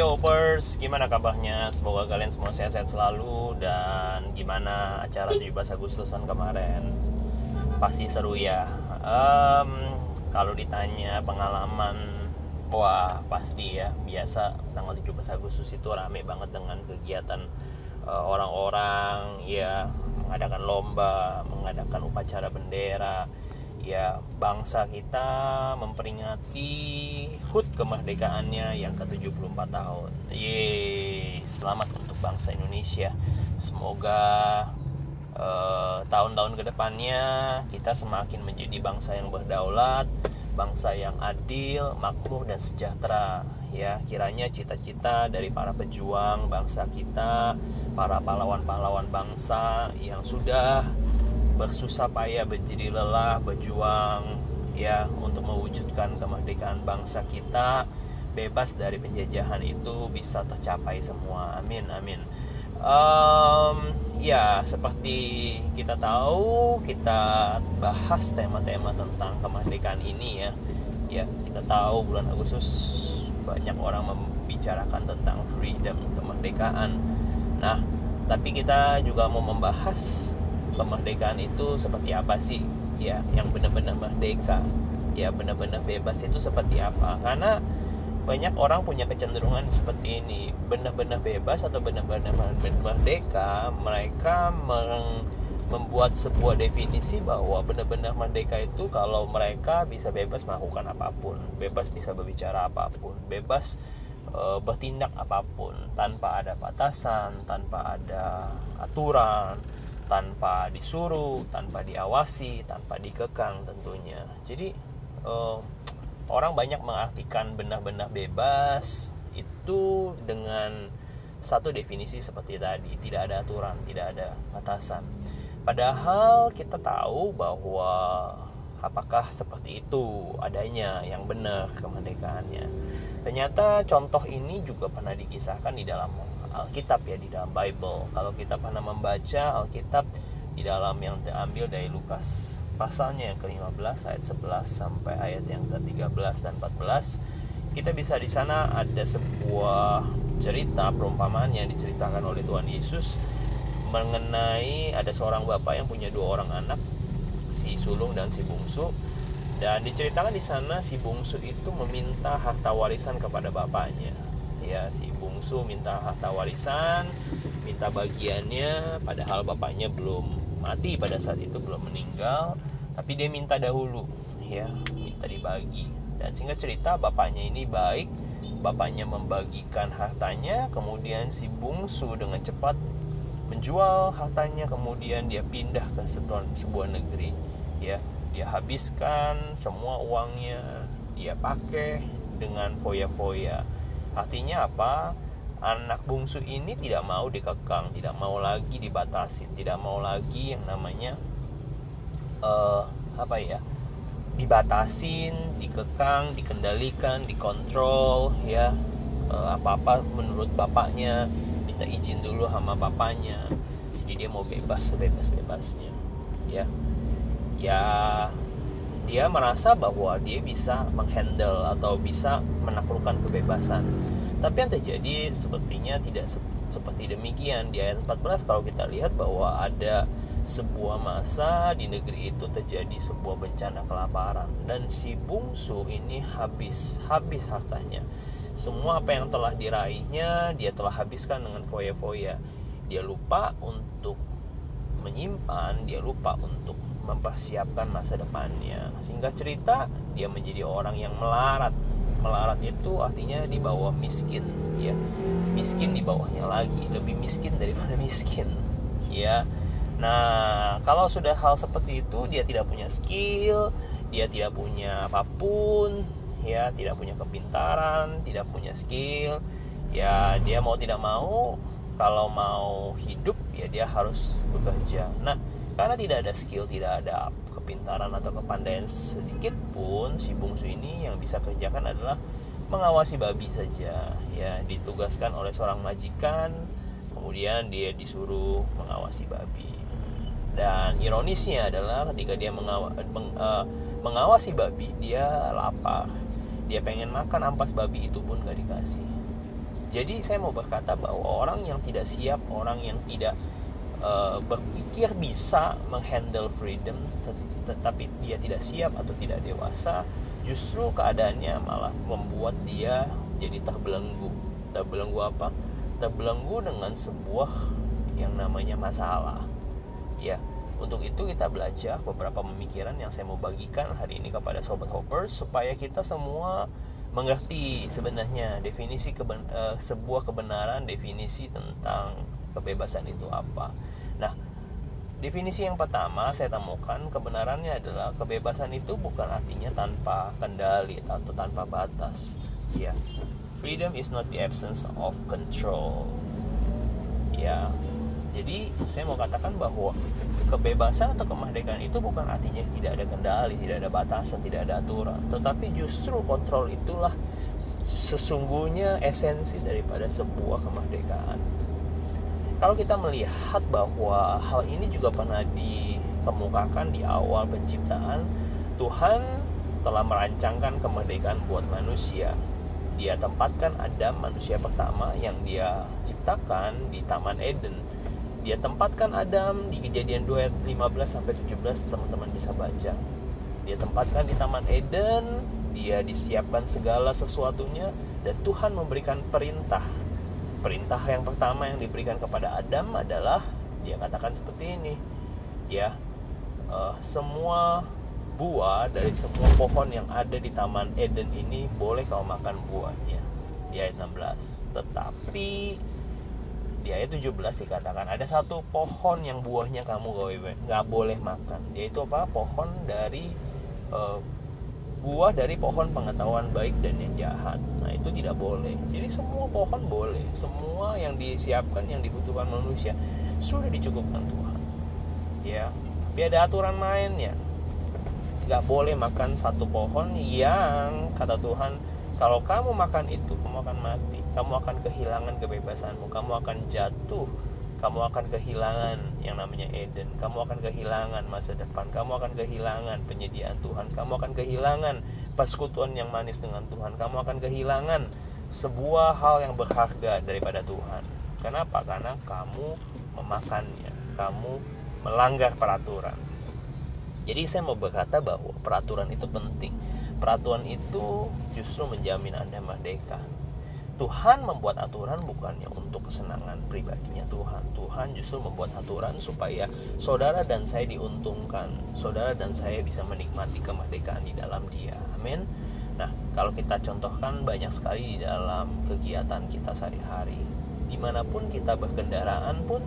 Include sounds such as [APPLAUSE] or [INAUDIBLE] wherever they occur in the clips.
Yo gimana kabarnya? Semoga kalian semua sehat-sehat selalu dan gimana acara 17 Agustusan kemarin? Pasti seru ya. Um, kalau ditanya pengalaman, wah pasti ya. Biasa tanggal 17 Agustus itu rame banget dengan kegiatan uh, orang-orang ya mengadakan lomba, mengadakan upacara bendera, ya bangsa kita memperingati HUT kemerdekaannya yang ke-74 tahun. Yeay, selamat untuk bangsa Indonesia. Semoga eh, tahun-tahun ke depannya kita semakin menjadi bangsa yang berdaulat, bangsa yang adil, makmur dan sejahtera. Ya, kiranya cita-cita dari para pejuang bangsa kita, para pahlawan-pahlawan bangsa yang sudah bersusah payah berdiri lelah berjuang ya untuk mewujudkan kemerdekaan bangsa kita bebas dari penjajahan itu bisa tercapai semua. Amin amin. Um, ya seperti kita tahu kita bahas tema-tema tentang kemerdekaan ini ya. Ya kita tahu bulan Agustus banyak orang membicarakan tentang freedom kemerdekaan. Nah tapi kita juga mau membahas kemerdekaan itu seperti apa sih? Ya yang benar-benar merdeka. Ya benar-benar bebas itu seperti apa? Karena banyak orang punya kecenderungan seperti ini. Benar-benar bebas atau benar-benar merdeka mereka meng, membuat sebuah definisi bahwa benar-benar merdeka itu kalau mereka bisa bebas melakukan apa pun bebas bisa berbicara apa pun bebas e, bertindak apa pun tanpa ada batasan tanpa ada aturan tanpa disuruh, tanpa diawasi, tanpa dikekang tentunya. Jadi uh, orang banyak mengartikan benar-benar bebas itu dengan satu definisi seperti tadi, tidak ada aturan, tidak ada batasan. Padahal kita tahu bahwa apakah seperti itu adanya yang benar kemerdekaannya. Ternyata contoh ini juga pernah dikisahkan di dalam Alkitab ya di dalam Bible. Kalau kita pernah membaca Alkitab di dalam yang diambil dari Lukas pasalnya yang ke-15 ayat 11 sampai ayat yang ke-13 dan 14 kita bisa di sana ada sebuah cerita perumpamaan yang diceritakan oleh Tuhan Yesus mengenai ada seorang bapak yang punya dua orang anak si sulung dan si bungsu dan diceritakan di sana si bungsu itu meminta harta warisan kepada bapaknya ya si bungsu minta harta warisan minta bagiannya padahal bapaknya belum mati pada saat itu belum meninggal. Tapi dia minta dahulu ya minta dibagi. Dan sehingga cerita bapaknya ini baik bapaknya membagikan hartanya kemudian si bungsu dengan cepat menjual hartanya kemudian dia pindah ke sebuah negeri ya. Dia habiskan semua uangnya dia pakai dengan foya-foya Artinya apa? Anak bungsu ini tidak mau dikekang, tidak mau lagi dibatasi, tidak mau lagi yang namanya uh, apa ya? dibatasin, dikekang, dikendalikan, dikontrol ya. Uh, apa-apa menurut bapaknya, minta izin dulu sama bapaknya. Jadi dia mau bebas sebebas-bebasnya. Ya. Ya dia merasa bahwa dia bisa menghandle atau bisa menaklukkan kebebasan. Tapi yang terjadi sepertinya tidak se seperti demikian. Di ayat 14 kalau kita lihat bahwa ada sebuah masa di negeri itu terjadi sebuah bencana kelaparan dan si bungsu ini habis habis hartanya. Semua apa yang telah diraihnya dia telah habiskan dengan foya-foya. Dia lupa untuk menyimpan, dia lupa untuk mempersiapkan masa depannya. Sehingga cerita dia menjadi orang yang melarat. Melarat itu artinya di bawah miskin ya. Miskin di bawahnya lagi lebih miskin daripada miskin ya. Nah kalau sudah hal seperti itu dia tidak punya skill dia tidak punya apa pun ya tidak punya kepintaran tidak punya skill ya dia mau tidak mau kalau mau hidup ya dia harus bekerja. Nah karena tidak ada skill tidak ada kepintaran atau kepandaian sedikit pun si bungsu ini yang bisa kerjakan adalah mengawasi babi saja. Ya ditugaskan oleh seorang majikan kemudian dia disuruh mengawasi babi. Dan ironisnya adalah ketika dia mengawa, meng, uh, mengawasi babi dia lapar. Dia pengen makan ampas babi itu pun gak dikasih. Jadi saya mau berkata bahwa orang yang tidak siap orang yang tidak uh, berpikir bisa menghandle freedom tetapi dia tidak siap atau tidak dewasa justru keadaannya malah membuat dia jadi terbelenggu. Terbelenggu apa? Terbelenggu dengan sebuah yang namanya masalah. Ya untuk itu kita belajar beberapa pemikiran yang saya mau bagikan hari ini kepada sobat hoppers supaya kita semua mengerti sebenarnya definisi keben, uh, sebuah kebenaran definisi tentang kebebasan itu apa. Nah, definisi yang pertama saya temukan kebenarannya adalah kebebasan itu bukan artinya tanpa kendali atau tanpa batas. Ya, freedom is not the absence of control. Ya, jadi saya mau katakan bahwa kebebasan atau kemerdekaan itu bukan artinya tidak ada kendali, tidak ada batasan, tidak ada aturan, tetapi justru kontrol itulah sesungguhnya esensi daripada sebuah kemerdekaan. Kalau kita melihat bahwa hal ini juga pernah dikemukakan di awal penciptaan, Tuhan telah merancangkan kemerdekaan buat manusia. Dia tempatkan Adam manusia pertama yang dia ciptakan di Taman Eden. Dia tempatkan Adam di kejadian 2 15 sampai 17 teman-teman bisa baca. Dia tempatkan di taman Eden dia disiapkan segala sesuatunya dan Tuhan memberikan perintah perintah yang pertama yang diberikan kepada Adam adalah dia katakan seperti ini ya uh, semua buah dari semua pohon yang ada di taman Eden ini boleh kau makan buahnya. Di ayat 16 tetapi di ayat 17 dikatakan ada satu pohon yang buahnya kamu nggak boleh makan. Yaitu apa? Pohon dari uh, buah dari pohon pengetahuan baik dan yang jahat. Nah itu tidak boleh. Jadi semua pohon boleh. Semua yang disiapkan yang dibutuhkan manusia sudah dicukupkan Tuhan. Ya tapi ada aturan mainnya. Nggak boleh makan satu pohon yang kata Tuhan kalau kamu makan itu kamu akan mati. Kamu akan kehilangan kebebasanmu. Kamu akan jatuh kamu akan kehilangan yang namanya Eden. Kamu akan kehilangan masa depan. Kamu akan kehilangan penyediaan Tuhan. Kamu akan kehilangan persekutuan yang manis dengan Tuhan. Kamu akan kehilangan sebuah hal yang berharga daripada Tuhan. Kenapa? Karena kamu memakannya. Kamu melanggar peraturan. Jadi saya mau berkata bahwa peraturan itu penting. Peraturan itu justru menjamin Anda merdeka. Tuhan membuat aturan bukannya untuk kesenangan pribadinya Tuhan. Tuhan justru membuat aturan supaya saudara dan saya diuntungkan. Saudara dan saya bisa menikmati kemerdekaan di dalam Dia. Amin. Nah, kalau kita contohkan banyak sekali di dalam kegiatan kita sehari-hari. Di mana pun kita berkendaraan pun,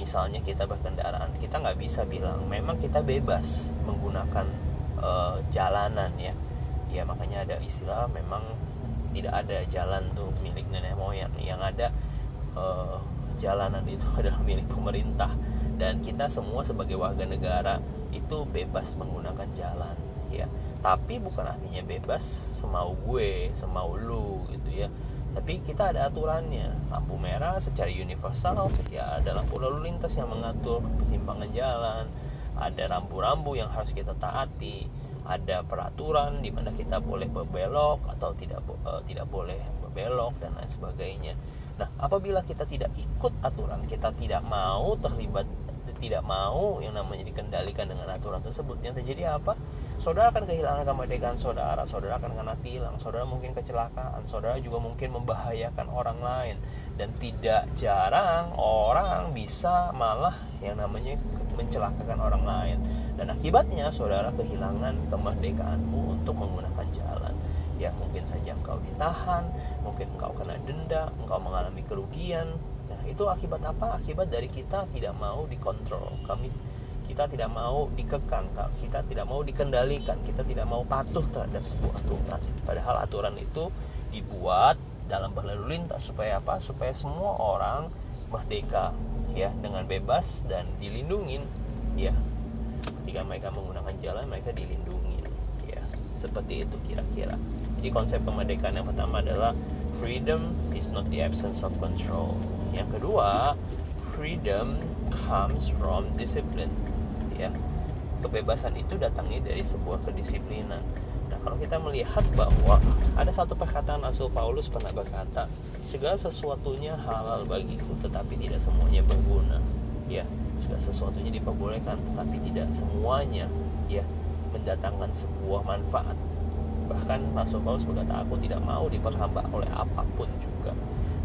misalnya kita berkendaraan, kita nggak bisa bilang memang kita bebas menggunakan uh, jalanan ya ya makanya ada istilah memang tidak ada jalan tuh milik nenek moyang yang ada uh, jalanan itu [LAUGHS] adalah milik pemerintah. Dan kita semua sebagai warga negara itu bebas menggunakan jalan ya. Tapi bukan artinya bebas semau gue semau lu gitu ya. Tapi kita ada aturannya. Lampu merah secara universal ya ada lampu lalu lintas yang mengatur persimpangan jalan. Ada rambu-rambu yang harus kita taati ada peraturan di mana kita boleh berbelok atau tidak uh, tidak boleh berbelok dan lain sebagainya. Nah, apabila kita tidak ikut aturan, kita tidak mau terlibat tidak mau yang namanya dikendalikan dengan aturan tersebut yang terjadi apa? Saudara akan kehilangan kemerdekaan saudara saudara akan kena tilang saudara mungkin kecelakaan saudara juga mungkin membahayakan orang lain. Dan tidak jarang orang bisa malah yang namanya mencelakakan orang lain dan akibatnya saudara kehilangan kemerdekaanmu untuk menggunakan jalan yang mungkin saja engkau ditahan, mungkin engkau kena denda, engkau mengalami kerugian. Nah, itu akibat apa? Akibat dari kita tidak mau dikontrol. Kami kita tidak mau dikekang, kita tidak mau dikendalikan, kita tidak mau patuh terhadap sebuah aturan. Padahal aturan itu dibuat dalam berlalu lintas supaya apa? Supaya semua orang merdeka ya dengan bebas dan dilindungi ya ketika mereka menggunakan jalan mereka dilindungi. Ya seperti itu kira-kira. Jadi konsep kemerdekaan yang pertama adalah freedom is not the absence of control. Yang kedua freedom comes from discipline. Ya kebebasan itu datangnya dari sebuah kedisiplinan. Nah kalau kita melihat bahwa ada satu perkataan Rasul Paulus pernah berkata segala sesuatunya halal bagiku tetapi tidak semuanya berguna. Ya segala sesuatunya diperbolehkan tetapi tidak semuanya ya mendatangkan sebuah manfaat. Bahkan Rasul Paulus berkata aku tidak mau diperhamba oleh apa pun juga.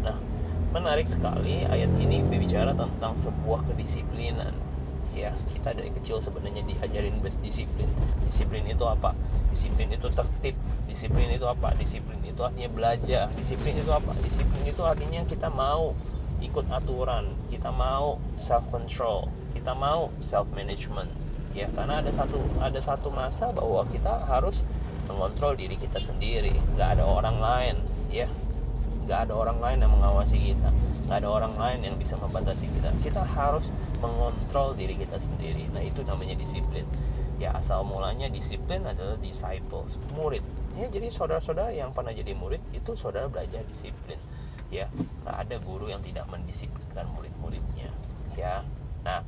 Nah menarik sekali ayat ini berbicara tentang sebuah kedisiplinan. Ya kita dari kecil sebenarnya diajarin disiplin disiplin itu apa? Disiplin itu tertib. Disiplin itu apa? Disiplin itu artinya belajar. Disiplin itu apa? Disiplin itu artinya kita mau ikut aturan. Kita mau self control kita mau self management ya karena ada satu ada satu masa bahwa kita harus mengontrol diri kita sendiri. Nggak ada orang lain ya. Nggak ada orang lain yang mengawasi kita. Nggak ada orang lain yang bisa membatasi kita. Kita harus mengontrol diri kita sendiri. Nah itu namanya disiplin. Ya asal mulanya disiplin adalah disciples murid. Ya jadi saudara-saudara yang pernah jadi murid itu saudara belajar disiplin ya. Nggak ada guru yang tidak mendisiplinkan murid-muridnya ya. Nah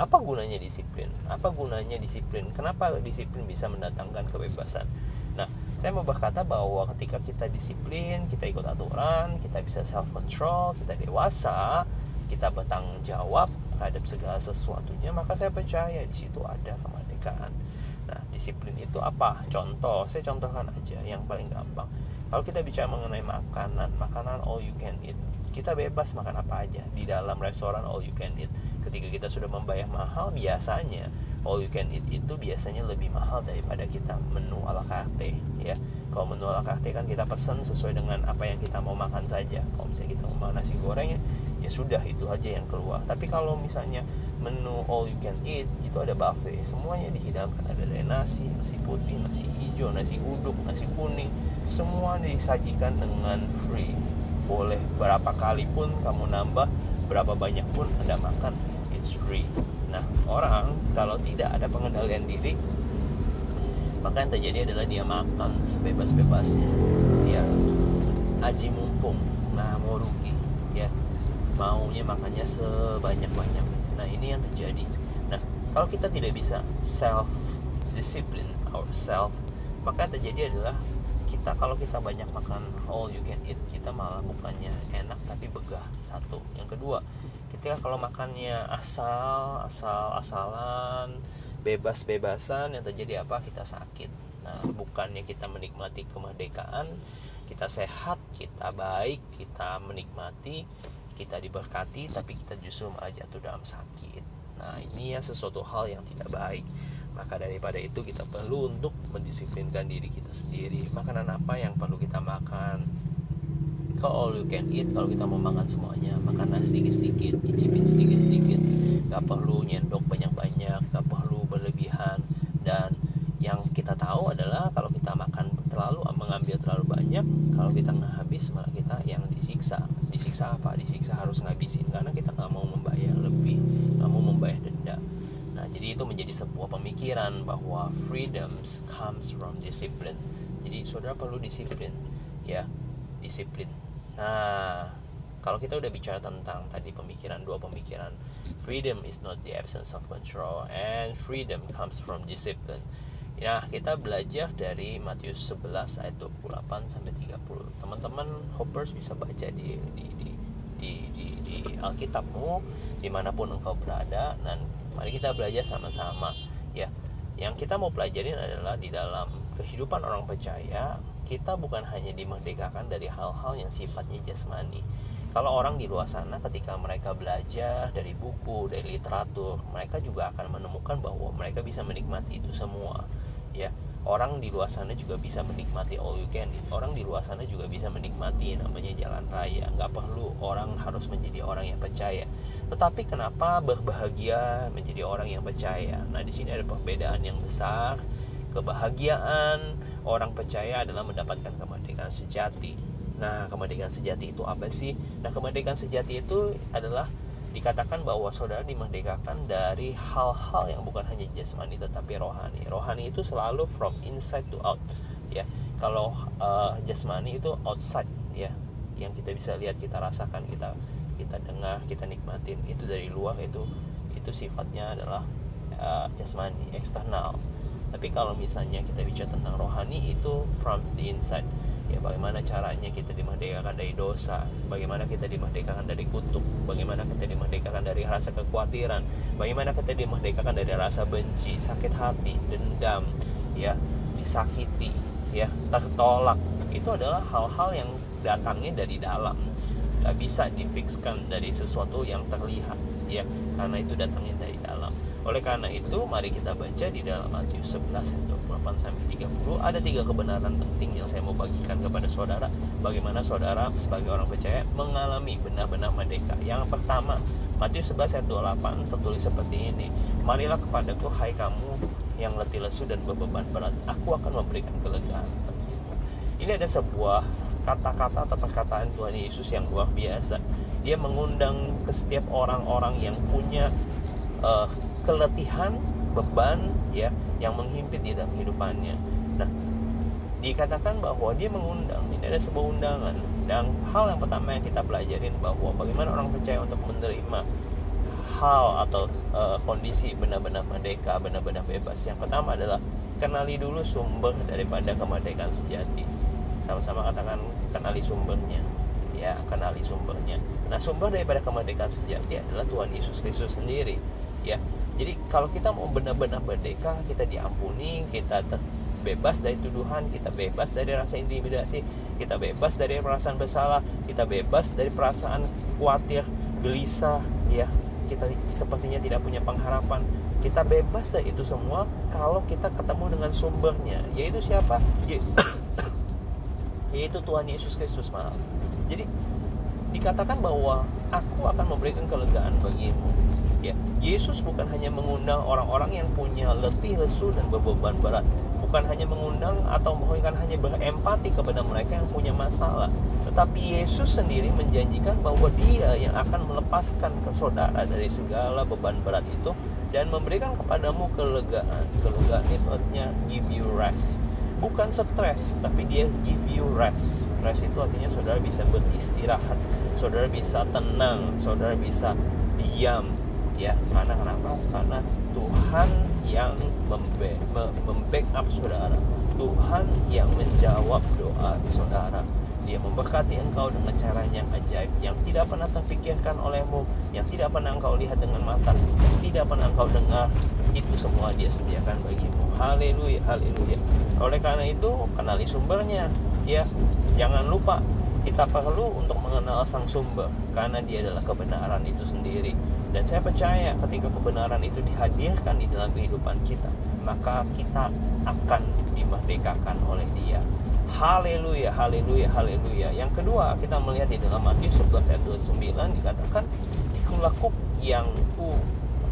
apa gunanya disiplin? Apa gunanya disiplin? Kenapa disiplin bisa mendatangkan kebebasan? Nah saya mau berkata bahwa ketika kita disiplin kita ikut aturan kita bisa self control kita dewasa kita bertanggung jawab terhadap segala sesuatunya maka saya percaya di situ ada kemerdekaan. Nah disiplin itu apa? Contoh saya contohkan aja yang paling gampang kalau kita bicara mengenai makanan makanan all you can eat kita bebas makan apa aja. Di dalam restoran all you can eat. Ketika kita sudah membayar mahal biasanya all you can eat itu biasanya lebih mahal daripada kita menu ala carte ya. Kalau menu ala carte kan kita pesan sesuai dengan apa yang kita mau makan saja. Kalau misalnya kita mau makan nasi goreng ya sudah itu aja yang keluar. Tapi kalau misalnya menu all you can eat itu ada buffet. Semuanya dihidangkan. Ada dari nasi nasi putih nasi hijau nasi uduk nasi kuning. Semua disajikan dengan free. Boleh berapa kali pun kamu nambah berapa banyak pun anda makan it's free. Nah orang kalau tidak ada pengendalian diri maka yang terjadi adalah dia makan sebebas-bebasnya. Dia aji mumpung nah mau rugi ya. Maunya makannya sebanyak-banyak nah ini yang terjadi. Nah kalau kita tidak bisa self discipline ourselves maka terjadi adalah kita kalau kita banyak makan all you can eat kita malah bukannya enak tapi begah. Satu. Yang kedua ketika kalau makannya asal asal asalan bebas bebasan yang terjadi apa? Kita sakit. Nah bukannya kita menikmati kemerdekaan kita sehat kita baik kita menikmati kita diberkati tapi kita justru malah jatuh dalam sakit. Nah ini ya sesuatu hal yang tidak baik. Maka daripada itu kita perlu untuk mendisiplinkan diri kita sendiri. Makanan apa yang perlu kita makan? Kalau all you can eat kalau kita mau makan semuanya makan sedikit-sedikit icipin sedikit-sedikit. Gak perlu nyendok banyak-banyak gak perlu berlebihan. Dan yang kita tahu adalah kalau kita makan terlalu mengambil terlalu banyak kalau kita nggak habis malah kita yang disiksa. Disiksa apa? Disiksa harus ngabisin karena kita nggak mau membayar lebih nggak mau membayar denda. Nah jadi itu menjadi sebuah pemikiran bahwa freedoms comes from discipline. Jadi saudara perlu disiplin ya disiplin. Nah kalau kita udah bicara tentang tadi pemikiran dua pemikiran freedom is not the absence of control and freedom comes from discipline. Ya, kita belajar dari Matius 11 ayat 28 sampai 30. Teman-teman hoppers bisa baca di di di di, di, di Alkitabmu di mana pun engkau berada dan mari kita belajar sama-sama ya. Yang kita mau pelajarin adalah di dalam kehidupan orang percaya kita bukan hanya dimerdekakan dari hal-hal yang sifatnya jasmani. Kalau orang di luar sana ketika mereka belajar dari buku dari literatur mereka juga akan menemukan bahwa mereka bisa menikmati itu semua ya orang di luar sana juga bisa menikmati all you can orang di luar sana juga bisa menikmati namanya jalan raya. Nggak perlu orang harus menjadi orang yang percaya. Tetapi kenapa berbahagia menjadi orang yang percaya? Nah di sini ada perbedaan yang besar. Kebahagiaan orang percaya adalah mendapatkan kemerdekaan sejati. Nah kemerdekaan sejati itu apa sih? Nah kemerdekaan sejati itu adalah dikatakan bahwa saudara dimerdekakan dari hal-hal yang bukan hanya jasmani tetapi rohani. Rohani itu selalu from inside to out ya. Kalau uh, jasmani itu outside ya, yang kita bisa lihat, kita rasakan, kita kita dengar, kita nikmatin. Itu dari luar itu itu sifatnya adalah uh, jasmani eksternal. tapi kalau misalnya kita bicara tentang rohani itu from the inside ya bagaimana caranya kita dimerdekakan dari dosa? Bagaimana kita dimerdekakan dari kutuk? Bagaimana kita dimerdekakan dari rasa kekhawatiran? Bagaimana kita dimerdekakan dari rasa benci sakit hati dendam ya disakiti ya tertolak? Itu adalah hal-hal yang datangnya dari dalam. Nggak bisa difikskan dari sesuatu yang terlihat ya karena itu datangnya dari dalam oleh karena itu mari kita baca di dalam Matius 11 ayat 28 sampai 30 ada tiga kebenaran penting yang saya mau bagikan kepada saudara. Bagaimana saudara sebagai orang percaya mengalami benar-benar merdeka? Yang pertama Matius 11 ayat 28 tertulis seperti ini. Marilah kepadaku hai kamu yang letih lesu dan beban berat. Aku akan memberikan kelegaan ini ada sebuah kata-kata atau perkataan Tuhan Yesus yang luar biasa. Dia mengundang ke setiap orang-orang yang punya uh, keletihan beban ya yang menghimpit di dalam kehidupannya. Nah dikatakan bahwa dia mengundang ini ada sebuah undangan. Dan hal yang pertama yang kita pelajarin bahwa bagaimana orang percaya untuk menerima hal atau uh, kondisi benar-benar merdeka benar-benar bebas. Yang pertama adalah kenali dulu sumber daripada kemerdekaan sejati. Sama-sama katakan kenali sumbernya. Ya kenali sumbernya. Nah sumber daripada kemerdekaan sejati adalah Tuhan Yesus Kristus sendiri. Ya jadi kalau kita mau benar-benar merdeka kita diampuni kita bebas dari tuduhan kita bebas dari rasa intimidasi kita bebas dari perasaan bersalah kita bebas dari perasaan khawatir gelisah ya. Kita sepertinya tidak punya pengharapan. Kita bebas dari itu semua kalau kita ketemu dengan sumbernya yaitu siapa? [COUGHS] Yaitu Tuhan Yesus Kristus maaf. Jadi dikatakan bahwa aku akan memberikan kelegaan bagimu ya Yesus bukan hanya mengundang orang-orang yang punya letih lesu dan beban berat. Bukan hanya mengundang atau bukan hanya berempati kepada mereka yang punya masalah. Tetapi Yesus sendiri menjanjikan bahwa dia yang akan melepaskan ke dari segala beban berat itu dan memberikan kepadamu kelegaan. Kelegaan itu artinya give you rest. Bukan stres tapi dia give you rest. Rest itu artinya saudara bisa beristirahat saudara bisa tenang saudara bisa diam ya karena kenapa? Karena Tuhan yang membackup saudara. Tuhan yang menjawab doa saudara. Dia memberkati engkau dengan cara yang ajaib yang tidak pernah terpikirkan olehmu yang tidak pernah engkau lihat dengan mata yang tidak pernah engkau dengar. Itu semua dia sediakan bagimu. Haleluya haleluya. Oleh karena itu kenali sumbernya ya. Jangan lupa kita perlu untuk mengenal sang sumber karena dia adalah kebenaran itu sendiri dan saya percaya ketika kebenaran itu dihadirkan di dalam kehidupan kita maka kita akan dimerdekakan oleh dia. Haleluya haleluya haleluya. Yang kedua kita melihat di dalam Matius 11 ayat 29 dikatakan ikutlah yang ku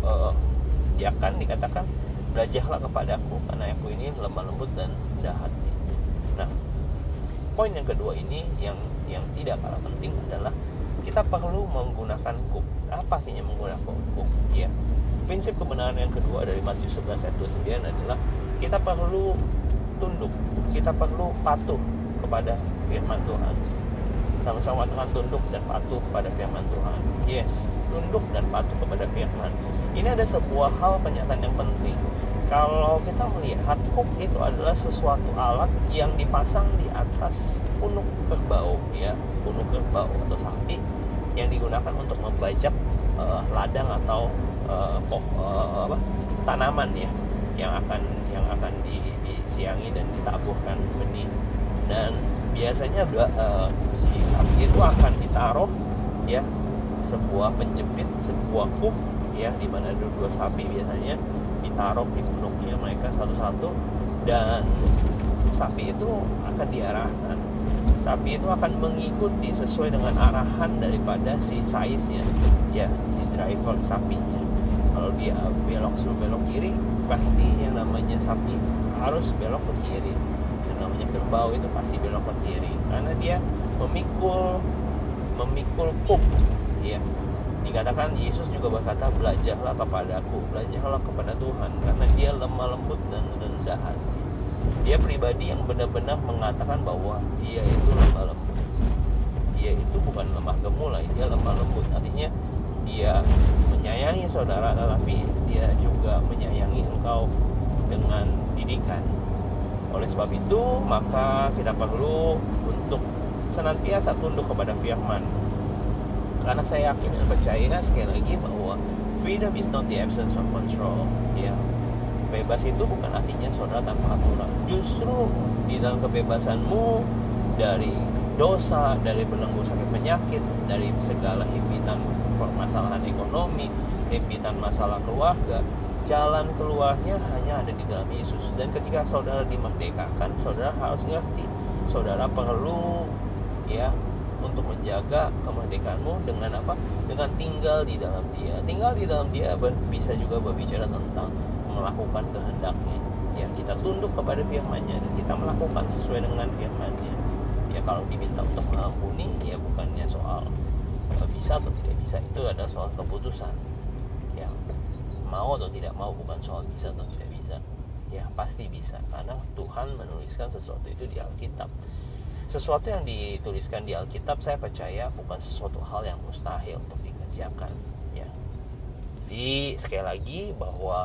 uh, sediakan dikatakan belajarlah kepadaku karena aku ini lemah lembut dan rendah hati. Nah poin yang kedua ini yang yang tidak kalah penting adalah kita perlu menggunakan kuk. Apa artinya menggunakan kuk? Ya. Prinsip kebenaran yang kedua dari Matius 11 ayat 29 adalah kita perlu tunduk, kita perlu patuh kepada firman Tuhan. Sama-sama Tuhan tunduk dan patuh kepada firman Tuhan. Yes, tunduk dan patuh kepada firman. Ini ada sebuah hal penyataan yang penting kalau kita melihat hook itu adalah sesuatu alat yang dipasang di atas punuk kerbau ya punuk kerbau atau sapi yang digunakan untuk membajak uh, ladang atau uh, poh, uh, apa, tanaman ya yang akan yang akan di, disiangi dan ditaburkan benih. Dan biasanya uh, si sapi itu akan ditaruh ya sebuah penjepit sebuah hook ya di mana ada dua sapi biasanya ditaruh di punuknya mereka satu-satu. Dan sapi itu akan diarahkan sapi itu akan mengikuti sesuai dengan arahan daripada si size nya ya si driver sapinya. Kalau dia belok suruh belok kiri pasti yang namanya sapi harus belok ke kiri. Yang namanya kerbau itu pasti belok ke kiri. Karena dia memikul memikul puk ya dikatakan Yesus juga berkata belajarlah kepadaku belajarlah kepada Tuhan. Karena dia lemah lembut dan rendah hati dia pribadi yang benar-benar mengatakan bahwa dia itu lemah lembut. Dia itu bukan lemah gemulai dia lemah lembut. Artinya dia menyayangi saudara tetapi dia juga menyayangi engkau dengan didikan. Oleh sebab itu maka kita perlu untuk senantiasa tunduk kepada firman. Karena saya yakin dan percaya sekali lagi bahwa freedom is not the absence of control. Ya bebas itu bukan artinya saudara tanpa aturan. Justru di dalam kebebasanmu dari dosa dari belenggu sakit penyakit dari segala himpitan permasalahan ekonomi himpitan masalah keluarga jalan keluarnya hanya ada di dalam Yesus. Dan ketika saudara dimerdekakan saudara harus ngerti saudara perlu ya untuk menjaga kemerdekaanmu dengan apa? Dengan tinggal di dalam dia. Tinggal di dalam dia bisa juga berbicara tentang melakukan kehendaknya. Ya kita tunduk kepada firman-Nya dan kita melakukan sesuai dengan firman-Nya. Ya kalau diminta untuk mengampuni ya bukannya soal eh, bisa atau tidak bisa itu ada soal keputusan. Ya mau atau tidak mau bukan soal bisa atau tidak bisa. Ya pasti bisa karena Tuhan menuliskan sesuatu itu di Alkitab. Sesuatu yang dituliskan di Alkitab saya percaya bukan sesuatu hal yang mustahil untuk dikerjakan. Ya jadi sekali lagi bahwa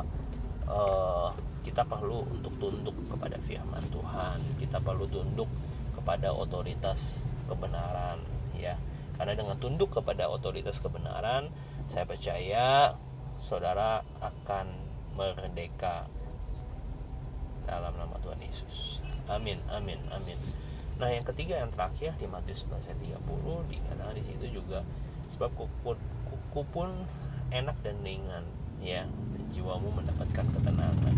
uh, kita perlu untuk tunduk kepada firman Tuhan. Kita perlu tunduk kepada otoritas kebenaran ya. Karena dengan tunduk kepada otoritas kebenaran saya percaya saudara akan merdeka. Dalam nama Tuhan Yesus. Amin amin amin. Nah yang ketiga yang terakhir di Matius 11 ayat 30 dikatakan di situ juga sebab kuku, kuku pun enak dan ringan ya jiwamu mendapatkan ketenangan.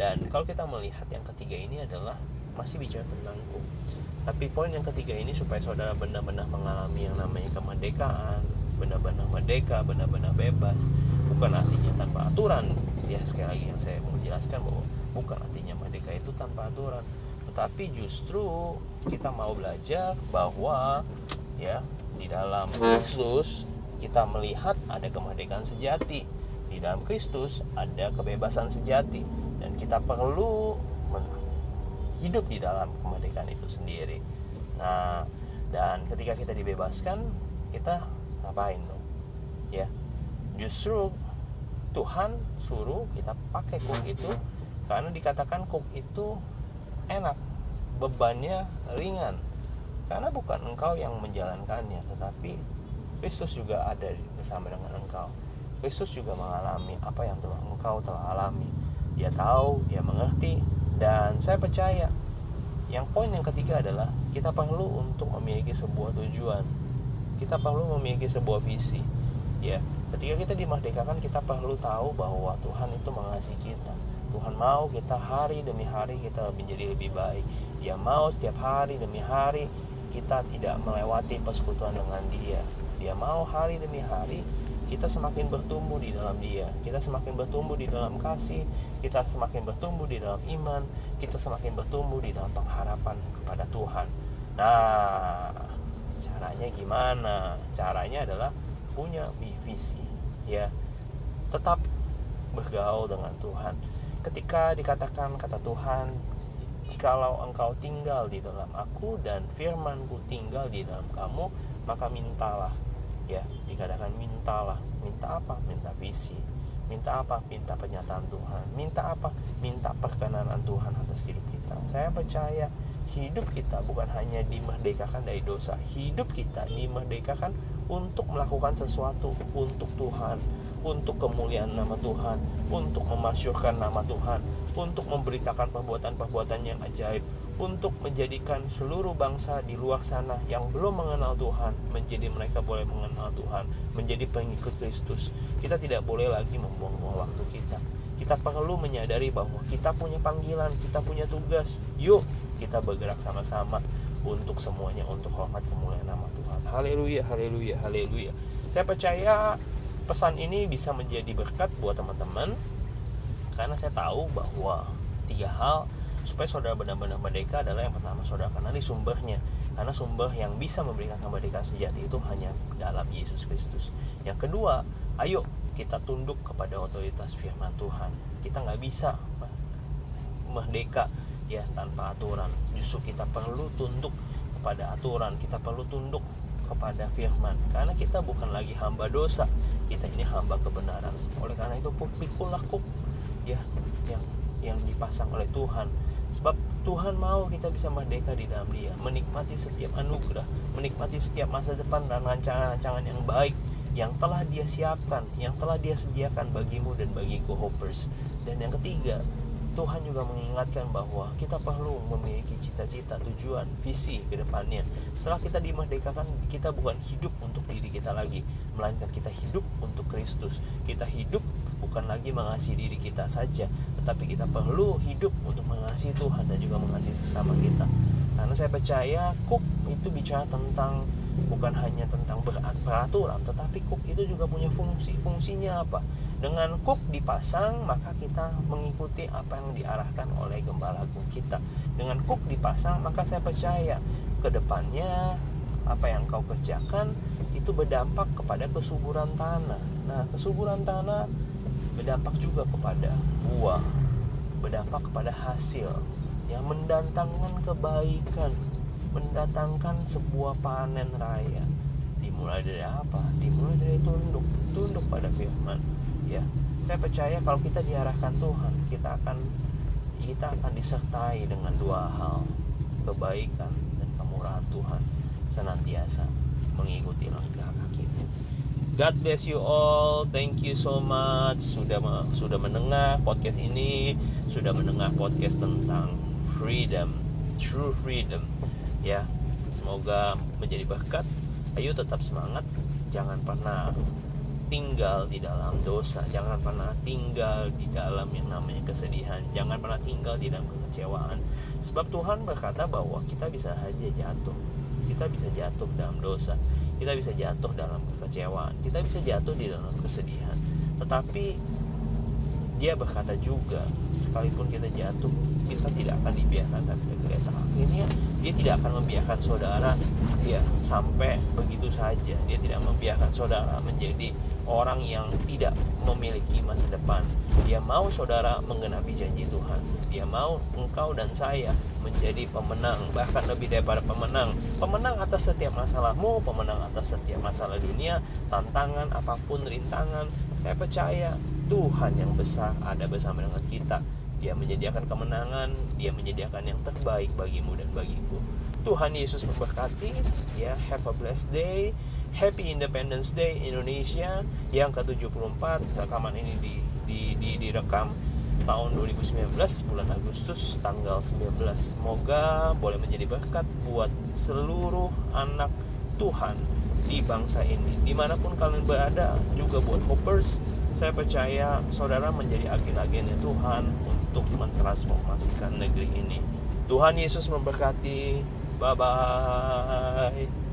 Dan kalau kita melihat yang ketiga ini adalah masih bicara tentang hukum tapi poin yang ketiga ini supaya saudara benar-benar mengalami yang namanya kemerdekaan benar-benar merdeka, benar-benar bebas bukan artinya tanpa aturan. Ya sekali lagi yang saya mau jelaskan bahwa bukan artinya merdeka itu tanpa aturan. Tetapi justru kita mau belajar bahwa ya di dalam Kristus kita melihat ada kemerdekaan sejati di dalam Kristus ada kebebasan sejati dan kita perlu hidup di dalam kemerdekaan itu sendiri. Nah, dan ketika kita dibebaskan, kita ngapain dong? Ya, justru Tuhan suruh kita pakai kuk itu karena dikatakan kuk itu enak, bebannya ringan. Karena bukan engkau yang menjalankannya, tetapi Kristus juga ada bersama dengan engkau. Kristus juga mengalami apa yang telah engkau telah alami. Dia tahu, dia mengerti, dan saya percaya yang poin yang ketiga adalah kita perlu untuk memiliki sebuah tujuan. Kita perlu memiliki sebuah visi. Ya, ketika kita dimerdekakan kita perlu tahu bahwa Tuhan itu mengasihi kita. Tuhan mau kita hari demi hari kita menjadi lebih baik. Dia mau setiap hari demi hari kita tidak melewati persekutuan dengan Dia. Dia mau hari demi hari kita semakin bertumbuh di dalam Dia, kita semakin bertumbuh di dalam kasih, kita semakin bertumbuh di dalam iman, kita semakin bertumbuh di dalam pengharapan kepada Tuhan. Nah, caranya gimana? Caranya adalah punya visi, ya. Tetap bergaul dengan Tuhan. Ketika dikatakan kata Tuhan, jikalau engkau tinggal di dalam aku dan firmanku tinggal di dalam kamu, maka mintalah ya dikatakan mintalah minta apa? Minta visi. Minta apa? Minta pernyataan Tuhan. Minta apa? Minta perkenanan Tuhan atas hidup kita. Saya percaya hidup kita bukan hanya dimerdekakan dari dosa. Hidup kita dimerdekakan untuk melakukan sesuatu untuk Tuhan. Untuk kemuliaan nama Tuhan. Untuk memasyurkan nama Tuhan. Untuk memberitakan perbuatan-perbuatan yang ajaib untuk menjadikan seluruh bangsa di luar sana yang belum mengenal Tuhan menjadi mereka boleh mengenal Tuhan, menjadi pengikut Kristus. Kita tidak boleh lagi membuang-buang waktu kita. Kita perlu menyadari bahwa kita punya panggilan, kita punya tugas. Yuk, kita bergerak sama-sama untuk semuanya untuk hormat kemuliaan nama Tuhan. Haleluya, haleluya, haleluya. Saya percaya pesan ini bisa menjadi berkat buat teman-teman karena saya tahu bahwa tiga hal supaya saudara benar-benar merdeka adalah yang pertama saudara kenali sumbernya. Karena sumber yang bisa memberikan kemerdekaan sejati itu hanya dalam Yesus Kristus. Yang kedua ayo kita tunduk kepada otoritas firman Tuhan. Kita nggak bisa merdeka ya tanpa aturan. Justru kita perlu tunduk kepada aturan. Kita perlu tunduk kepada firman. Karena kita bukan lagi hamba dosa kita ini hamba kebenaran. Oleh karena itu pikulah kuk ya yang yang dipasang oleh Tuhan sebab Tuhan mau kita bisa merdeka di dalam dia menikmati setiap anugerah menikmati setiap masa depan dan rancangan-rancangan yang baik yang telah dia siapkan, yang telah dia sediakan bagimu dan bagiku hoppers. Dan yang ketiga, Tuhan juga mengingatkan bahwa kita perlu memiliki cita-cita, tujuan, visi ke depannya. Setelah kita dimerdekakan, kita bukan hidup untuk diri kita lagi, melainkan kita hidup untuk Kristus. Kita hidup bukan lagi mengasihi diri kita saja, tetapi kita perlu hidup untuk mengasihi Tuhan dan juga mengasihi sesama kita. Karena saya percaya Cook itu bicara tentang bukan hanya tentang peraturan, tetapi Cook itu juga punya fungsi. Fungsinya apa? Dengan kuk dipasang, maka kita mengikuti apa yang diarahkan oleh gembala agung kita. Dengan kuk dipasang, maka saya percaya ke depannya apa yang kau kerjakan itu berdampak kepada kesuburan tanah. Nah, kesuburan tanah berdampak juga kepada buah, berdampak kepada hasil yang mendatangkan kebaikan, mendatangkan sebuah panen raya. Dimulai dari apa? Dimulai dari tunduk, tunduk pada firman ya saya percaya kalau kita diarahkan Tuhan kita akan kita akan disertai dengan dua hal kebaikan dan kemurahan Tuhan senantiasa mengikuti langkah kakimu God bless you all. Thank you so much. Sudah sudah mendengar podcast ini. Sudah mendengar podcast tentang freedom true freedom. Ya semoga menjadi berkat. Ayo tetap semangat. Jangan pernah tinggal di dalam dosa, jangan pernah tinggal di dalam yang namanya kesedihan, jangan pernah tinggal di dalam kekecewaan. Sebab Tuhan berkata bahwa kita bisa saja jatuh, kita bisa jatuh dalam dosa, kita bisa jatuh dalam kekecewaan, kita bisa jatuh di dalam kesedihan. Tetapi dia berkata juga, sekalipun kita jatuh, kita tidak akan dibiarkan sampai kereta akhirnya dia tidak akan membiarkan saudara ya sampai begitu saja. Dia tidak membiarkan saudara menjadi orang yang tidak memiliki masa depan. Dia mau saudara menggenapi janji Tuhan. Dia mau engkau dan saya menjadi pemenang bahkan lebih daripada pemenang. Pemenang atas setiap masalahmu pemenang atas setiap masalah dunia tantangan apa pun rintangan. Saya percaya Tuhan yang besar ada bersama dengan kita dia menyediakan kemenangan, dia menyediakan yang terbaik bagimu dan bagiku. Tuhan Yesus memberkati. Ya, have a blessed day. Happy Independence Day Indonesia yang ke-74. Rekaman ini di, di, di, direkam tahun 2019 bulan Agustus tanggal 19. Semoga boleh menjadi berkat buat seluruh anak Tuhan di bangsa ini. Di mana pun kalian berada, juga buat hoppers, saya percaya saudara menjadi agen-agennya Tuhan untuk mentransformasikan negeri ini. Tuhan Yesus memberkati. Bye bye.